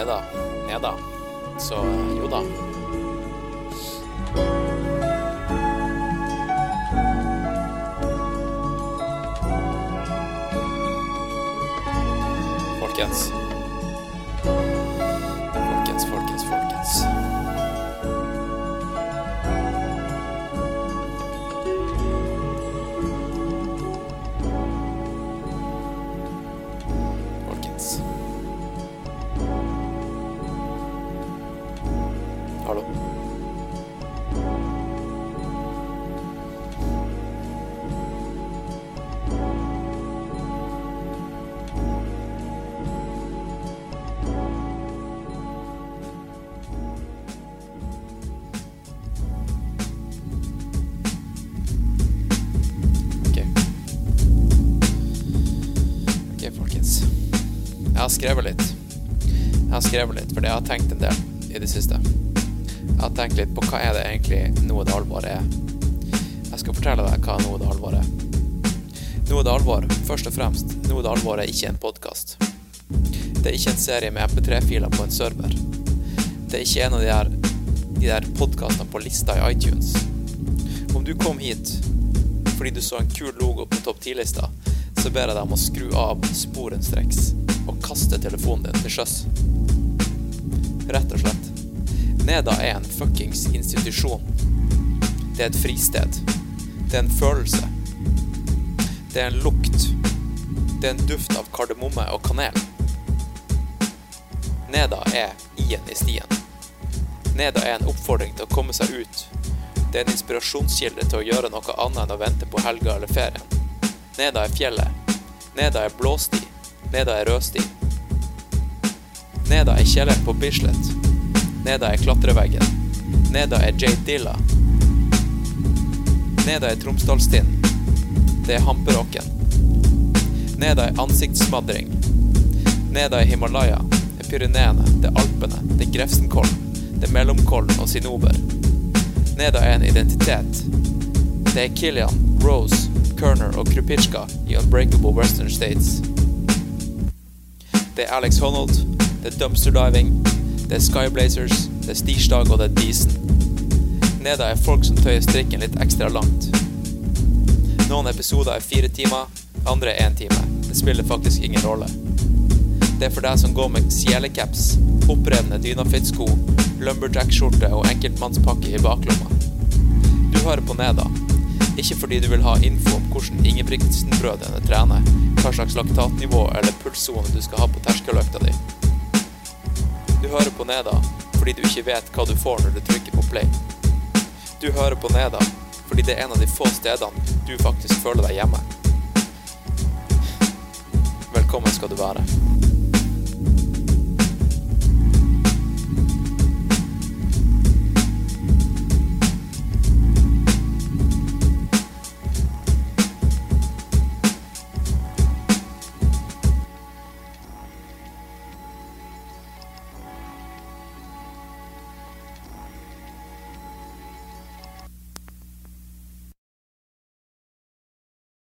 Neda. da. Så eh, jo da. Folkens, Hallo? Jeg har skrevet litt. Jeg har skrevet litt, fordi jeg har tenkt en del i det siste. Jeg har tenkt litt på hva er det egentlig Noe det alvor er. Jeg skal fortelle deg hva Noe det alvor er. Noe det alvor, først og fremst, Noe det alvor er ikke en podkast. Det er ikke en serie med MP3-filer på en server. Det er ikke en av de der, de der podkastene på lista i iTunes. Om du kom hit fordi du så en kul logo på topp 10-lista, så ber jeg deg om å skru av sporenstreks og kaste telefonen din til sjøs. Rett og slett. Neda er en fuckings institusjon. Det er et fristed. Det er en følelse. Det er en lukt. Det er en duft av kardemomme og kanel. Neda er i-en i stien. Neda er en oppfordring til å komme seg ut. Det er en inspirasjonskilde til å gjøre noe annet enn å vente på helga eller ferien. Neda er fjellet. Neda er blåsti. Neda er rødsti. Neda er kjelleren på Bislett. Neda er klatreveggen. Neda er Jade Dilla. Neda er Tromsdalstind. Det er Hamperåken. Neda er ansiktssmadring. Neda er Himalaya. Det er Pyreneene. Det er Alpene. Det er Grefsenkollen. Det er Mellomkollen og Sinober. Neda er en identitet. Det er Kilian, Rose, Kerner og Krupitsjka i Unbreakable Western States. Det er Alex Honnold, det er Dumpster Diving, det er Skyblazers, det er Stirsdag og det er Disen. Neda er folk som tøyer strikken litt ekstra langt. Noen episoder er fire timer, andre er én time. Det spiller faktisk ingen rolle. Det er for deg som går med sjelecaps, opprevne dynafit-sko, lumberjack-skjorte og enkeltmannspakke i baklomma. Du hører på Neda, ikke fordi du vil ha info om hvordan Ingebrigtsen-brødrene trener, hva slags laktatnivå eller pulssone du skal ha på terskeløkta di. Du hører på Neda fordi du ikke vet hva du får når du trykker på play. Du hører på Neda fordi det er en av de få stedene du faktisk føler deg hjemme. Velkommen skal du være.